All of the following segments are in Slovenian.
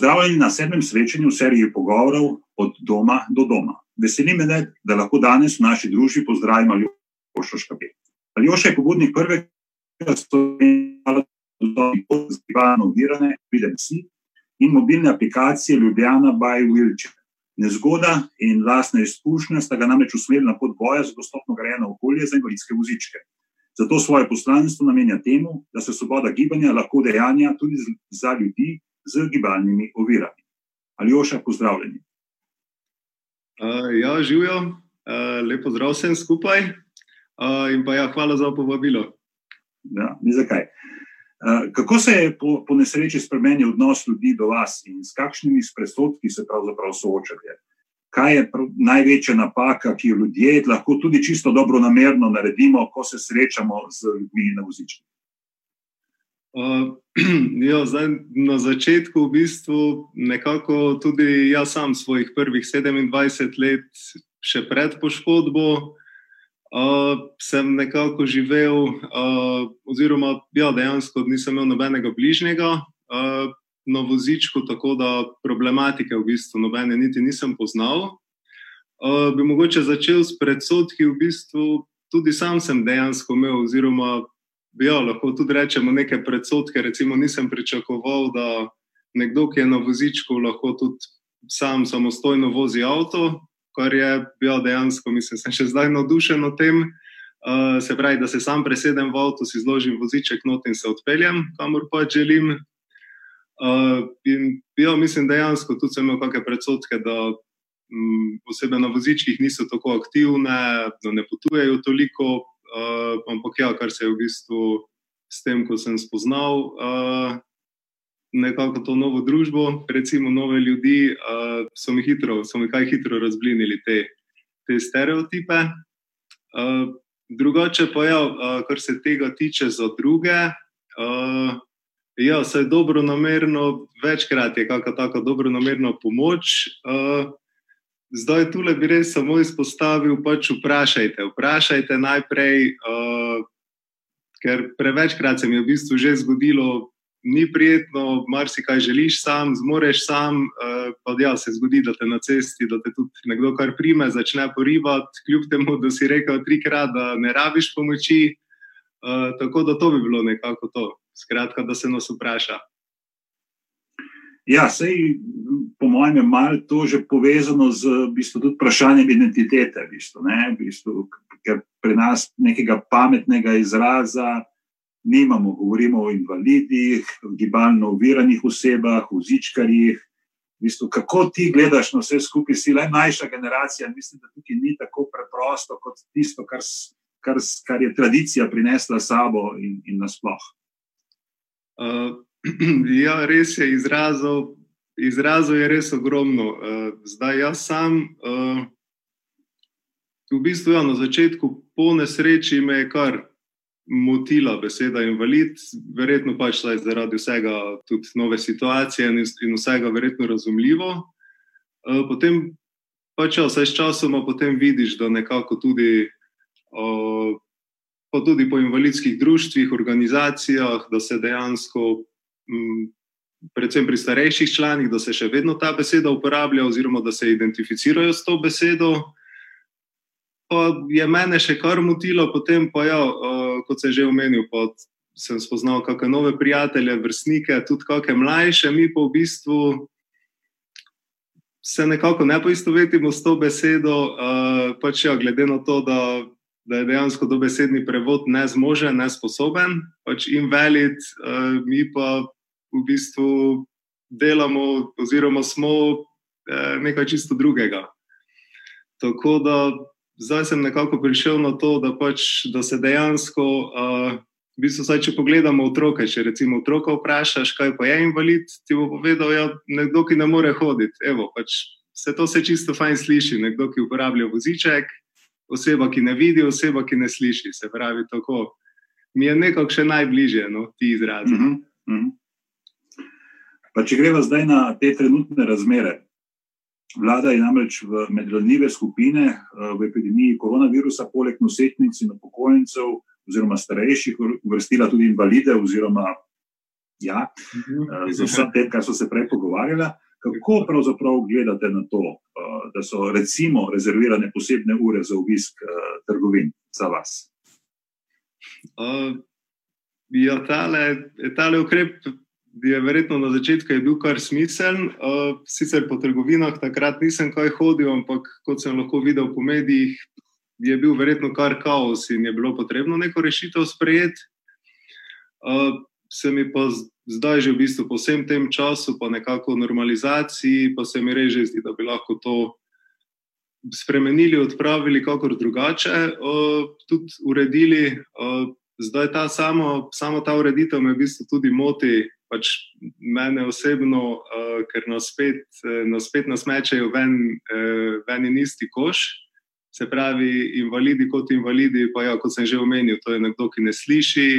Pozdravljeni na sedmem srečanju v seriji pogovorov od doma do doma. Veseli me, da lahko danes v naši družbi pozdravimo Aljoša Škapet. Aljoša je pobudnik prvega slovenskega zbivanja ovirane, si, in mobilne aplikacije Ljubljana by Wilčer. Nezgoda in lastna izkušnja sta ga namreč usmerili na pot boja za dostopno grajeno okolje za invalidske vozičke. Zato svoje poslanstvo namenja temu, da se svoboda gibanja lahko dejanja tudi za ljudi z gibalnimi ovirami. Ali oša, pozdravljeni. Uh, ja, živijo, uh, lepo zdrav vsem skupaj uh, in pa ja, hvala za povabilo. Ja, ni zakaj. Uh, kako se je po, po nesreči spremenil odnos ljudi do vas in s kakšnimi predsodki se pravzaprav soočate? Kaj je prav, največja napaka, ki jo ljudje lahko tudi čisto dobro namerno naredimo, ko se srečamo z ljudmi na vozičku? Uh, ja, zdaj, na začetku, v bistvu, nekako tudi jaz sam svojih prvih 27 let, še pred poškodbo, uh, sem nekako živel, uh, oziroma ja, dejansko nisem imel nobenega bližnjega uh, na vozičku, tako da problematike v bistvu nobene niti nisem poznal. Uh, bi mogoče začel s predsodki, v bistvu tudi sam sem dejansko imel, oziroma ja, lahko tudi rečemo neke predsotke. Recimo, nisem pričakoval, da nekdo, ki je na vozičku, lahko tudi sam samostojno vozi avto, kar je ja, dejansko, mislim, sem še zdaj navdušen nad tem. Uh, se pravi, da se sam presedem v avto, si zložim voziček not in se odpeljem, kamor pa želim. Uh, in ja, mislim, dejansko tudi sem imel kakšne predsotke, da um, osebe na vozičkih niso tako aktivne, da ne potujejo toliko, Uh, ampak, ja, kar se je v bistvu s tem, ko sem spoznal uh, nekako to novo družbo, recimo nove ljudi, uh, so mi hitro, so mi kaj hitro razblinili te, te stereotipe. Uh, drugače pa, ja, uh, kar se tega tiče za druge. Uh, Ja, se je dobro namerno, večkrat je kakšna tako dobro namerna pomoč. Uh, Zdaj, tu bi res samo izpostavil, pač vprašajte. Vprašajte najprej, uh, ker prevečkrat se mi je v bistvu že zgodilo, ni prijetno, marsikaj želiš sam, zmoreš sam, uh, pa ja, se zgodi, da te na cesti, da te tudi nekdo kar prime, začne porivati, kljub temu, da si rekel trikrat, da ne rabiš pomoči. Uh, tako da to bi bilo nekako to. Skratka, da se nas vpraša. Ja, sej, po mojem, je malo to že povezano z v bistvu, tudi vprašanjem identitete. V bistvu, v bistvu, ker pri nas nekega pametnega izraza nimamo. Govorimo o invalidih, gibalno oviranih osebah, vzičkarjih. V bistvu, kako ti gledaš na vse skupaj, si le mlajša generacija. Mislim, da tukaj ni tako preprosto kot tisto, kar, kar, kar je tradicija prinesla sabo in, in nasploh. Uh. Ja, res je, izrazov, izrazov je res ogromno. Uh, zdaj, jaz sam, uh, v bistvu, ja, na začetku, po nesreči, me je kar motila beseda invalid, verjetno pač zaradi vsega, tudi nove situacije in, vsega, verjetno razumljivo. Uh, potem, pač, ja, vse s časom, potem vidiš, da nekako tudi. Pa tudi po invalidskih društvih, organizacijah, da se dejansko predvsem pri starejših članih, da se še vedno ta beseda uporablja, oziroma da se identificirajo s to besedo. Pa je mene še kar motilo, potem pa, ja, kot sem že omenil, pa sem spoznal kakšne nove prijatelje, vrstnike, tudi kakšne mlajše, mi pa v bistvu. Se nekako ne poistovetimo s to besedo, uh, pač ja, glede na to, da, da je dejansko dobesedni prevod nezmožen, nesposoben, pač invalid, uh, mi pa v bistvu delamo, oziroma smo eh, nekaj čisto drugega. Tako da zdaj sem nekako prišel na to, da, pač, da se dejansko, uh, v bistvu, saj, če pogledamo otroke, če recimo otroka vprašaš, kaj pa je invalid, ti bo povedal, da ja, je nekdo, ki ne more hoditi. Evo, pač, se to se čisto fajn sliši, nekdo, ki uporablja voziček, oseba, ki ne vidi, oseba, ki ne sliši. Se pravi, tako mi je nekako še najbližje no, ti izrazi. Mm -hmm. Mm -hmm. Pa če greva zdaj na te trenutne razmere. Vlada je namreč v medranljive skupine eh, v epidemiji koronavirusa, poleg nosečnic in upokojencev, oziroma starejših, uvrstila tudi invalide, oziroma ja, uh, za vse te, kar so se prej pogovarjali. Kako pravzaprav gledate na to, uh, da so recimo rezervirane posebne ure za obisk trgovin za vas? Uh, ja, tale, tale ukrep je verjetno na začetku bil kar smiseln. Uh, sicer po trgovinah takrat nisem kaj hodil, ampak kot sem lahko videl po medijih, je bil verjetno kar kaos in je bilo potrebno neko rešitev sprejeti. Uh, se mi pa zdaj, že v bistvu po vsem tem času, pa nekako normalizaciji, pa se mi reže zdi, da bi lahko to spremenili, odpravili, kako drugače, uh, tudi uredili. Uh, zdaj ta samo, samo ta ureditev me v bistvu tudi moti. Pač mene osebno, uh, ker nas spet, nas spet nasmečajo ven, uh, ven in isti koš, se pravi, invalidi kot invalidi, pa ja, kot sem že omenil, to je nekdo, ki ne sliši.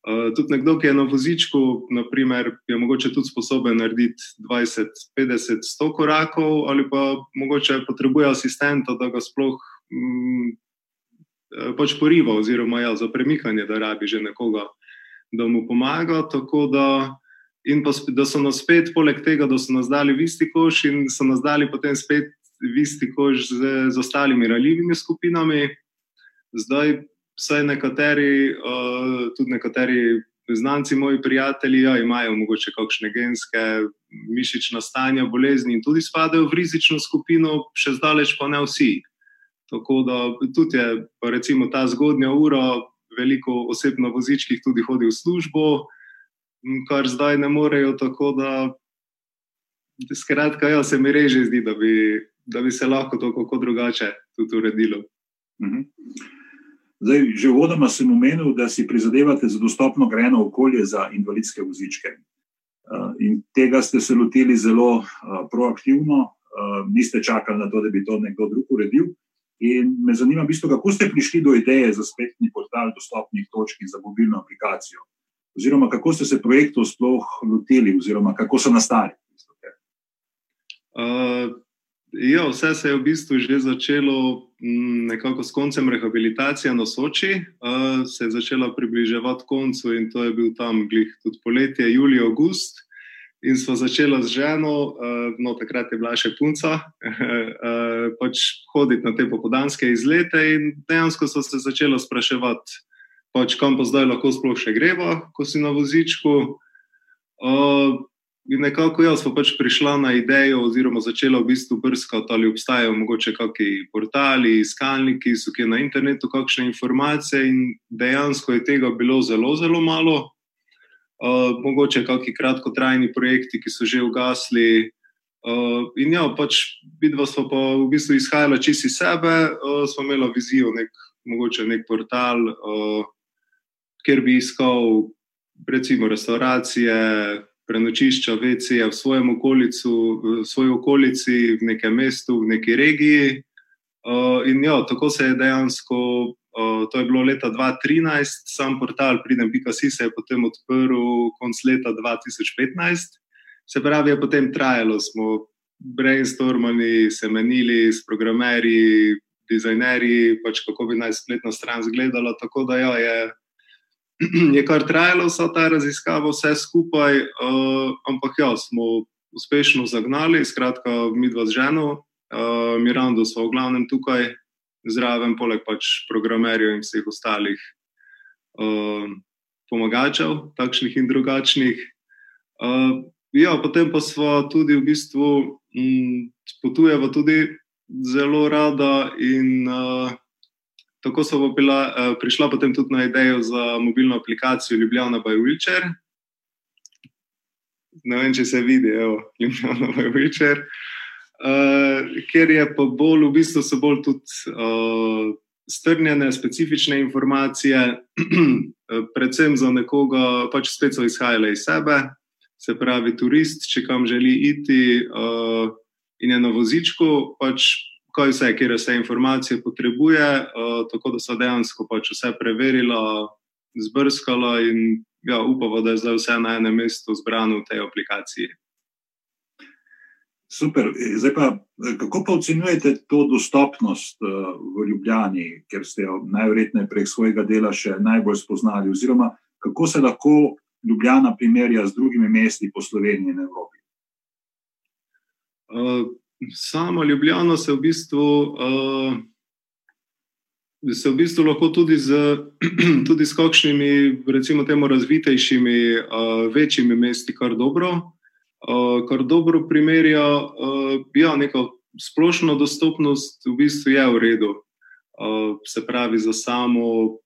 Uh, tudi nekdo, ki je na vozičku, naprimer, je mogoče tudi sposoben narediti 20, 50, 100 korakov, ali pa mogoče potrebuje asistenta, da ga sploh mm, pač poriva, oziroma ja, za premikanje, da rabi že nekoga, da mu pomaga. Da, in pa da so nas spet, poleg tega, da so nas dali v isti koš in so nas dali potem spet v isti koš z, z ostalimi ranljivimi skupinami. Zdaj, vsaj nekateri, uh, tudi nekateri znanci, moji prijatelji, ja, imajo morda kakšne genske mišične stanja, bolezni in tudi spadajo v rizično skupino, še zdaleč pa ne vsi. Tako da tudi je, recimo, ta zgodnja ura, veliko oseb na vozičkih tudi hodi v službo, kar zdaj ne morejo. Tako da, skratka, ja, se mi reže zdi, da bi da bi se lahko to kako drugače tudi uredilo. Mhm. Zdaj, že vodoma sem omenil, da si prizadevate za dostopno grejeno okolje za invalidske vozičke. Uh, in tega ste se lotili zelo uh, proaktivno, uh, niste čakali na to, da bi to nekdo drug uredil. In me zanima, bistvo, kako ste prišli do ideje za spletni portal dostopnih točk za mobilno aplikacijo, oziroma kako ste se projektov sploh lotili, oziroma kako so nastali. Uh, Ja, vse se je v bistvu že začelo mm, nekako s koncem rehabilitacije na Soči, uh, se je začela približevati koncu in to je bil tam glih tudi poletje, julij, august. In smo začeli z ženo, uh, no takrat je bila še punca, uh, pač hoditi na te popodanske izlete in dejansko so se začeli spraševati, pač kam pa zdaj lahko sploh še greva, ko si na vozičku. Uh, In nekako jaz pa pač prišla na idejo, oziroma začela v bistvu brskati, ali obstajajo mogoče kakšni portali, iskalniki, so kje na internetu kakšne informacije, in dejansko je tega bilo zelo, zelo malo. Uh, mogoče kakšni kratkotrajni projekti, ki so že ugasli. Uh, in ja, pač vidva smo pa v bistvu izhajala čisto iz sebe, uh, smo imeli vizijo, nek, mogoče nek portal, uh, kjer bi iskal recimo restauracije prenočišča, VC-ja v svojem okolicu, v svoji okolici, v nekem mestu, v neki regiji. Uh, in ja, tako se je dejansko, to je bilo leta 2013, sam portal Pridem.si se je potem odprl konc leta 2015. Se pravi, je potem trajalo, smo brainstormali, se menili s programerji, dizajnerji, pač kako bi naj spletna stran izgledala. Tako da ja, je je kar trajalo vsa ta raziskava, vse skupaj, uh, ampak ja, smo uspešno zagnali, skratka, mi dva z ženo, uh, Mirando smo v glavnem tukaj zraven, poleg pač programerjev in vseh ostalih uh, pomagačev, takšnih in drugačnih. Uh, ja, potem pa smo tudi v bistvu um, potujemo tudi zelo rada in uh, Tako so bila, uh, prišla potem tudi na idejo za mobilno aplikacijo Ljubljana by Wheelchair. Ne vem, če se vidi, evo, Ljubljana by Wheelchair. Uh, ker je pa bolj, v bistvu so bolj tudi uh, strnjene, specifične informacije, predvsem za nekoga, pač spet so izhajale iz sebe, se pravi, turist, če kam želi iti uh, in je na vozičku, pač kaj vse, kjer vse informacije potrebuje, uh, tako da so dejansko pač vse preverila, zbrskala in ja, upava, da je zdaj vse na enem mestu zbrano v tej aplikaciji. Super. Zdaj pa, kako pa ocenjujete to dostopnost uh, v Ljubljani, ker ste jo najverjetneje prek svojega dela še najbolj spoznali, oziroma kako se lahko Ljubljana primerja z drugimi mesti po Sloveniji in Evropi? Uh, sama Ljubljana se v bistvu. Uh, Se v bistvu lahko tudi z, tudi s kakšnimi, recimo, temu razvitejšimi, večjimi mesti, kar dobro, uh, kar dobro primerja. Uh, ja, neka splošna dostopnost v bistvu je v redu. Uh, se pravi, za samo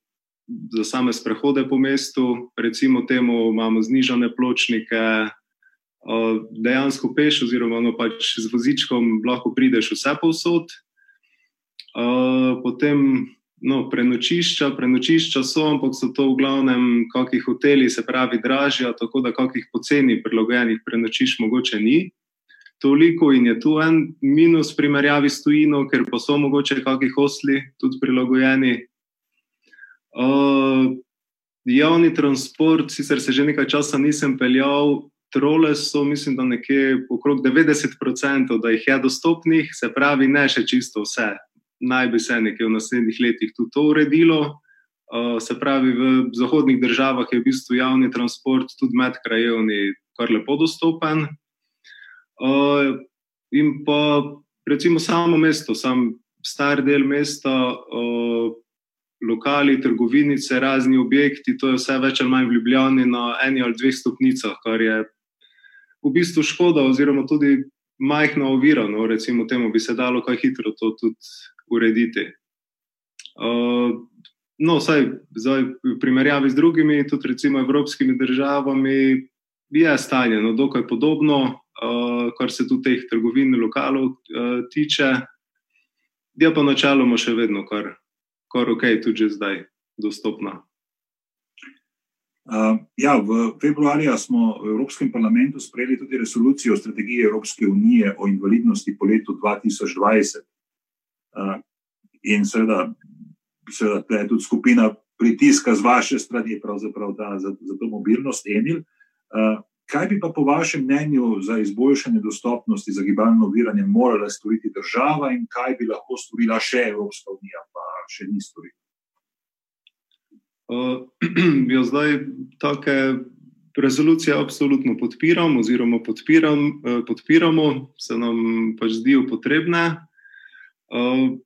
za same sprehode po mestu, recimo temu imamo znižene pločnike, dejansko peš, oziroma no, pač z vozičkom lahko prideš vse povsod. Potem no, prenočišča, prenočišča so, ampak so to v glavnem kakšni hoteli, se pravi, dražja, tako da kakšnih poceni prilagojenih prenočišč mogoče ni. Toliko in je tu en minus v primerjavi s tujino, ker pa so mogoče kakšni hostli tudi prilagojeni Uh, javni transport, sicer se že nekaj časa nisem peljal, trole so, mislim, da nekje okrog 90%, da jih je dostopnih, se pravi, ne še čisto vse. Naj bi se nekje v naslednjih letih tudi to uredilo. Uh, se pravi, v zahodnih državah je v bistvu javni transport, tudi medkrajevni, kar lepo dostopen. Uh, in pa recimo samo mesto, sam star del mesta. Uh, lokali, trgovinice, razni objekti, to je vse več ali manj v Ljubljani na eni ali dveh stopnicah, kar je v bistvu škoda, oziroma tudi majhna ovira. No, recimo, temu bi se dalo kaj hitro to tudi urediti. Uh, no, vsaj zdaj, v primerjavi z drugimi, tudi recimo evropskimi državami, je stanje no, dokaj podobno, uh, kar se tudi teh trgovin in lokalov uh, tiče. Je pa načeloma še vedno kar kar ok, tudi zdaj dostopna. Uh, ja, v februarju smo v Evropskem parlamentu sprejeli tudi resolucijo o strategiji Evropske unije o invalidnosti po letu 2020. Uh, in seveda, seveda je tudi skupina pritiska z vaše strani da, za, za to mobilnost, Emil. Uh, kaj bi pa po vašem mnenju za izboljšanje dostopnosti za gibalno oviranje morala storiti država in kaj bi lahko storila še Evropska unija, pa še ni storila? Uh, jo zdaj take rezolucije absolutno podpiram, oziroma podpiram, uh, podpiramo, se nam pač zdijo potrebne. Uh,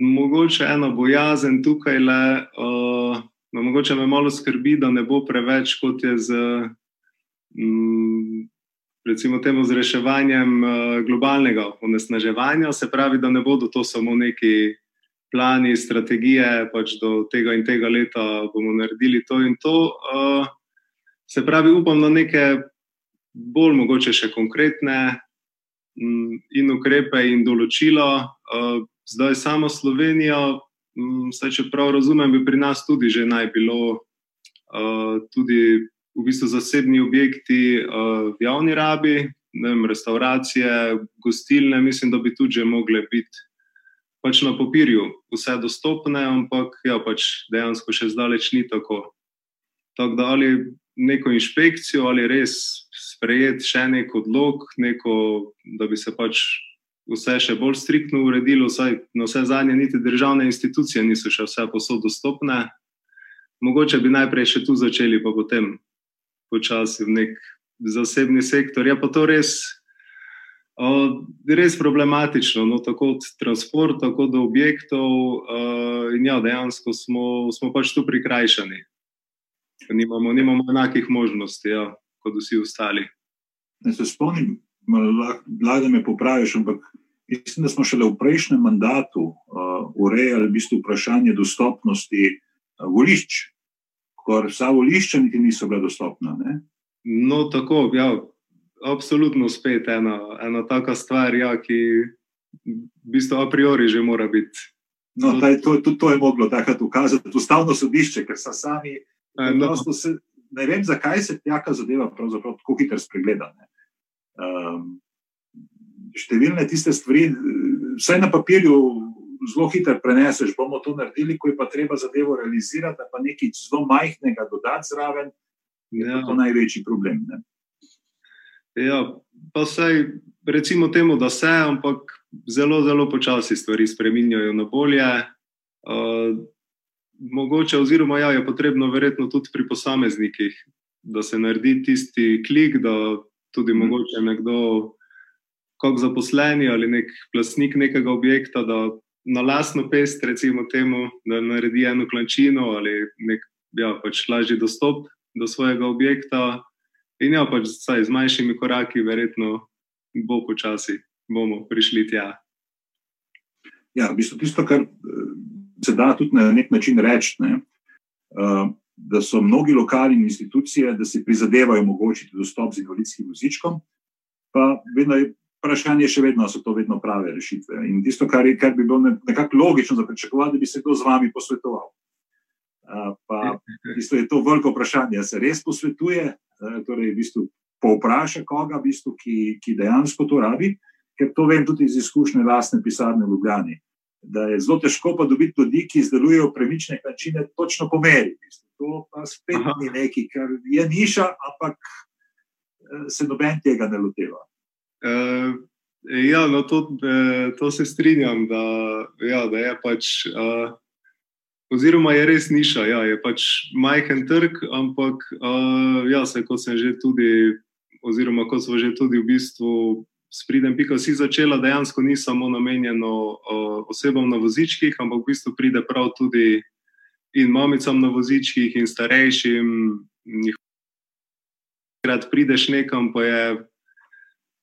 mogoče ena bojazen tukaj le, uh, mogoče me malo skrbi, da ne bo preveč, kot je z, um, recimo, temu z reševanjem uh, globalnega onesnaževanja. Se pravi, da ne bodo to samo neki plani, strategije, pač do tega in tega leta bomo naredili to in to. Uh, se pravi, upam na neke bolj mogoče še konkretne in ukrepe in določila. Uh, zdaj, samo Slovenija, um, saj če prav razumem, bi pri nas tudi že naj bilo. Uh, tudi v bistvu zasebni objekti uh, v javni rabi, ne vem, restauracije, gostilne, mislim, da bi tudi že mogle biti pač na papirju vse dostopne, ampak ja, pač dejansko še zdaleč ni tako. Tako da ali neko inšpekcijo, ali res sprejeti še nek odlog, neko, da bi se pač vse še bolj striktno uredilo, saj na vse zadnje niti državne institucije niso še vse posod dostopne. Mogoče bi najprej še tu začeli, pa potem počasi v nek zasebni sektor. Je pa to res Uh, res problematično, no, tako od transporta, tako do objektov. Uh, in ja, dejansko smo, smo pač tu prikrajšani. Nimamo, nimamo enakih možnosti ja, kot vsi ostali. Ne se spomnim, da me popraviš, ampak mislim, da smo šele v prejšnjem mandatu uh, urejali v bistvu vprašanje dostopnosti uh, volišč, ker vsa volišča niti niso bila dostopna. Ne? No, tako, ja absolutno spet ena, ena taka stvar, ja, ki v bistvu a priori že mora biti. No, taj, to, to, to je moglo takrat ukazati ustavno sodišče, ker so sami. E, no. se, ne vem, zakaj se taka zadeva tako hitro spregleda. Um, številne tiste stvari, vse na papirju, zelo hitro preneseš. bomo to naredili, ko je pa treba zadevo realizirati, pa nekaj zelo majhnega dodati zraven, ja. je to največji problem. Ne? Ja, pa vsaj recimo temu, da se, ampak zelo, zelo počasi stvari spreminjajo na bolje. Uh, mogoče, oziroma, ja, je potrebno verjetno tudi pri posameznikih da se naredi tisti klik, da tudi mm. mogoče nekdo, kot zaposleni ali nek plasnik nekega objekta, da na lastno pest, recimo, temu, da naredi eno klančino ali nek ja, pač lažji dostop do svojega objekta. In ja, pač saj, z manjšimi koraki, verjetno bo počasi bomo prišli tja. Ja, v bistvu tisto, kar se da tudi na nek način reči, ne, da so mnogi lokalni institucije, da si prizadevajo omogočiti dostop z invalidskim vozičkom, pa vedno je vprašanje, še vedno so to vedno prave rešitve. In tisto, kar, je, kar bi bilo nekako logično za pričakovati, da bi se kdo z vami posvetoval. Pa v bistvu je to veliko vprašanje, se res posvetuje, torej v bistvu povpraša koga, v bistvu, ki, ki dejansko to rabi, ker to vem tudi iz izkušnje lastne pisarne v Ljubljani. Da je zelo težko pa dobiti ljudi, ki izdelujejo premične načine, točno po meri. To pa spet Aha. ni nekaj, kar je niša, ampak eh, se noben tega ne loteva. Uh, ja, no, to, uh, to se strinjam, da, ja, da je pač. Uh, oziroma, je res niša, ja, je pač majhen trg, ampak uh, ja, se, kot sem že tudi, oziroma kot smo že tudi v bistvu s pridem, pika si začela, dejansko ni samo namenjeno uh, osebam na vozičkih, ampak v bistvu pride prav tudi in mamicam na vozičkih, in starejšim. Krat prideš nekam, pa je,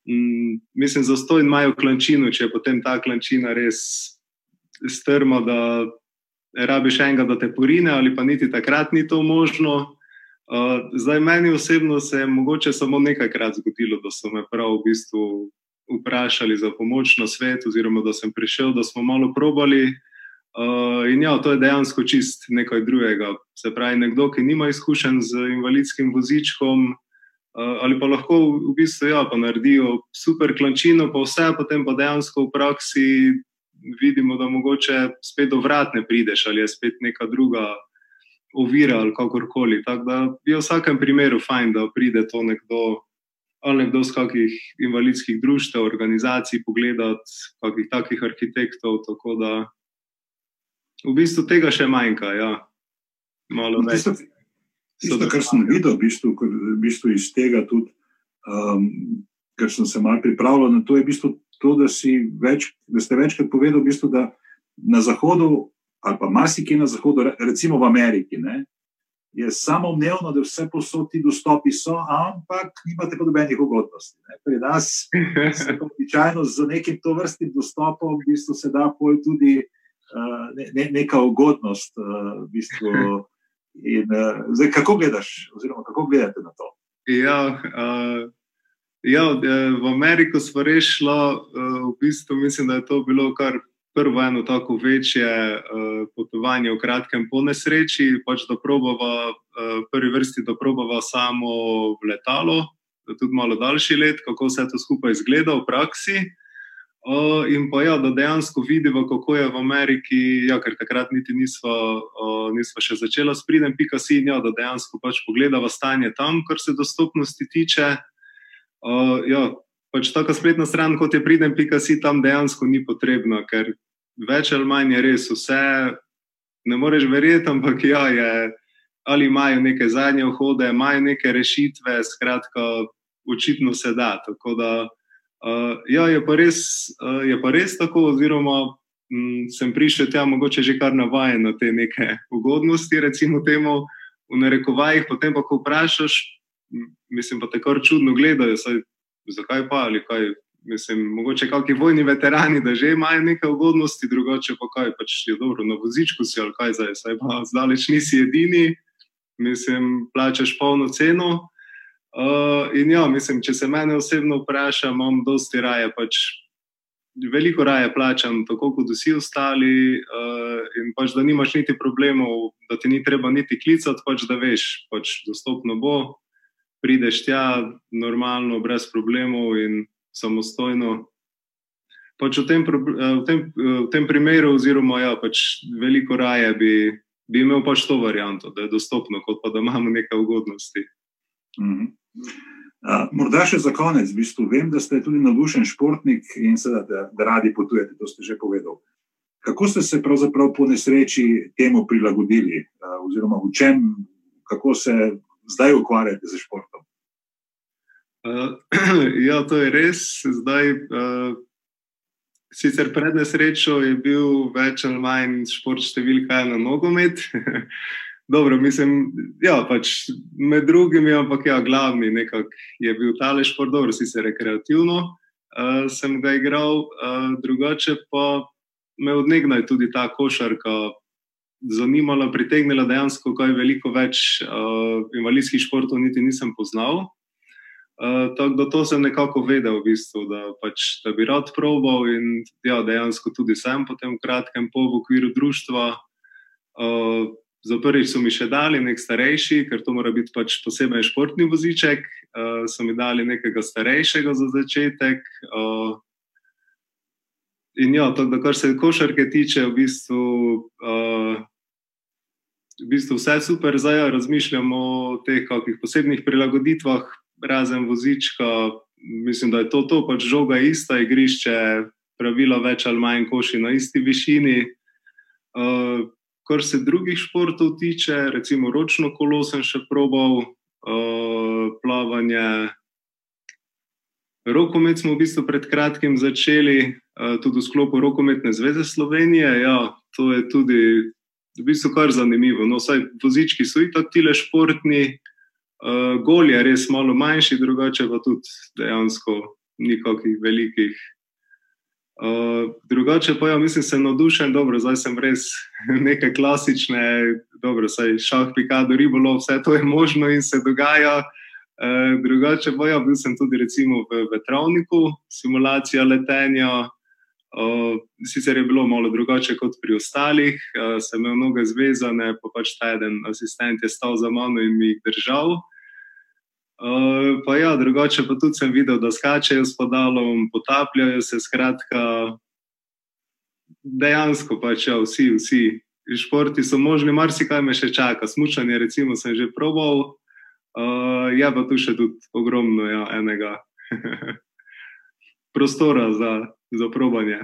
mm, mislim, za to in imajo klančino, če je potem ta klančina res strma, da rabiš enega, da te porine, ali pa niti takrat ni to možno. Uh, zdaj, meni osebno se je mogoče samo nekajkrat zgodilo, da so me prav v bistvu vprašali za pomoč na svet, oziroma da sem prišel, da smo malo probali. Uh, in ja, to je dejansko čist nekaj drugega. Se pravi, nekdo, ki nima izkušenj z invalidskim vozičkom, uh, ali pa lahko v bistvu ja, pa naredijo super klančino, pa vse, potem pa dejansko v praksi vidimo, da mogoče spet do vrat ne prideš, ali je spet neka druga ovira ali kakorkoli. Tako da je v vsakem primeru fajn, da pride to nekdo ali nekdo z kakih invalidskih društev, organizacij, pogledati kakih takih arhitektov. Tako da v bistvu tega še manjka. Ja. Malo no, več. Tisto, kar sem videl, v bistvu, v bistvu iz tega, tudi, um, ker sem se malo pripravljal na to, je v bistvu to, da, več, da ste večkrat povedali, v bistvu, da na Zahodu, ali pa marsikaj na Zahodu, recimo v Ameriki, ne, je samo umevno, da vse posod ti dostopi so, ampak nimate pa nobenih ugodnosti. Ne. Pri nas se običajno z nekim to vrstnim dostopom v bistvu se da pol tudi uh, ne, ne, neka ugodnost. Uh, v bistvu. In, uh, zdaj, kako gledaš, oziroma kako gledate na to? Ja, uh, ja, v Ameriko smo rešili, uh, v bistvu mislim, da je to bilo kar prvo eno tako večje uh, potovanje v kratkem po nesreči, pač da probava, uh, prvi vrsti, da probava samo letalo, da tudi malo daljši let, kako se to skupaj izgleda v praksi. Uh, in pa ja, da dejansko vidimo, kako je v Ameriki, ja, ker takrat niti nismo, uh, nismo še začeli s pridem, pika si in ja, da dejansko pač pogledamo stanje tam, kar se dostopnosti tiče. Uh, ja, pač taka spletna stran, kot je pridem, pika si tam dejansko ni potrebna, ker več ali manj je res vse. Ne moreš verjeti, ampak ja, je, ali imajo neke zadnje vhode, imajo neke rešitve, skratka, očitno se da. Tako da uh, ja, je, pa res, uh, je pa res tako, oziroma m, sem prišel tja, mogoče že kar navajen na te neke ugodnosti, recimo temu v narekovajih, potem pa ko vprašaš. Mislim, pa kar čudno gledajo, saj zakaj pa ali kaj. Mislim, mogoče kakšni vojni veterani, da že imajo nekaj ugodnosti, drugače pa kaj, pač je dobro, na vozičku si ali kaj zdaj, saj pa zdaleč nisi edini, mislim, plačaš polno ceno. Uh, in ja, mislim, če se mene osebno vpraša, imam dosti raje, pač veliko raje plačam, tako kot vsi ostali, uh, in pač da nimaš niti problemov, da ti ni treba niti klicati, pač da veš, pač dostopno bo prideš tja normalno, brez problemov in samostojno. Pač v, tem, v, tem, v tem primeru, oziroma ja, pač veliko raje bi, bi imel pač to varianto, da je dostopno, kot pa da imamo nekaj ugodnosti. Mm -hmm. uh, morda še za konec, v bistvu vem, da ste tudi navdušen športnik in seveda, da, da radi potujete, to ste že povedali. Kako ste se pravzaprav po nesreči temu prilagodili, uh, oziroma v čem, kako se zdaj ukvarjate z športom? Uh, ja, to je res. Zdaj, uh, sicer pred nesrečo je bil več ali manj šport številka ena nogomet. Dobro, mislim, ja, pač med drugimi, ampak ja, glavni je bil tale šport, dobro, sicer rekreativno uh, sem ga igral, uh, drugače pa me odnegnaj tudi ta košarka zanimala, pritegnila dejansko, kaj veliko več uh, invalidskih športov niti nisem poznal. Uh, tako da to sem nekako vedel, v bistvu, da, pač, da bi rad probal in ja, dejansko tudi sem potem v kratkem po v okviru društva. Uh, za prvič so mi še dali nek starejši, ker to mora biti pač posebej športni voziček, uh, so mi dali nekega starejšega za začetek. Uh, in ja, to, da kar se košarke tiče, v bistvu. Uh, V bistvu vse super, zdaj ja, razmišljamo o teh kakih posebnih prilagoditvah, razen vozička, mislim, da je to, to pač žoga ista, igrišče, pravila več ali manj koši na isti višini. Uh, kar se drugih športov tiče, recimo ročno kolo sem še probal, uh, plavanje. Rokomet smo v bistvu pred kratkim začeli, uh, tudi v sklopu Rokometne zveze Slovenije. Ja, to je tudi v bistvu kar zanimivo. No, saj vozički so itak tile športni, Uh, gol je res malo manjši, drugače pa tudi dejansko nikakih velikih. Uh, drugače pa ja, mislim, sem navdušen, dobro, zdaj sem res neke klasične, dobro, saj šah, pikado, ribolov, vse to je možno in se dogaja. Uh, drugače pa ja, bil sem tudi recimo v vetrovniku, simulacija letenja. Uh, sicer je bilo malo drugače kot pri ostalih, uh, sem imel mnoge zvezane, pa pač ta en asistent je stal za mano in mi jih držal. Uh, ja, drugače pa tudi sem videl, da skačejo s podalom, potapljajo se. Skratka, dejansko pač ja, vsi, vsi športi so možni, marsikaj me še čaka. Smučanje, recimo, sem že probal, uh, je pa tu še tudi ogromno ja, enega prostora za, za probanje.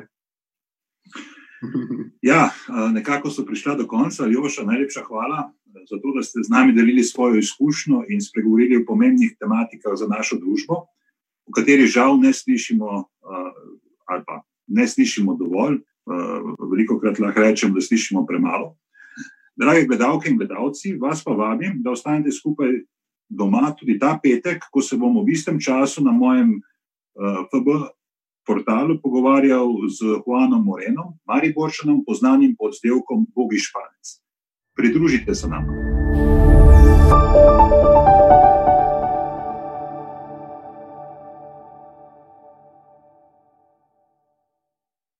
Ja, nekako so prišla do konca. Ljoša, najlepša hvala za to, da ste z nami delili svojo izkušnjo in spregovorili o pomembnih tematikah za našo družbo, o kateri žal ne slišimo, ali pa ne slišimo dovolj. Veliko krat lahko rečem, da slišimo premalo. Drage gledalke in gledalci, vas pa vabim, da ostanete skupaj doma tudi ta petek, ko se bomo v istem času na mojem FB portalu pogovarjal z Juanom Morenom, Mariborčanom, poznanim pod delkom Bogi Španec. Pridružite se nam.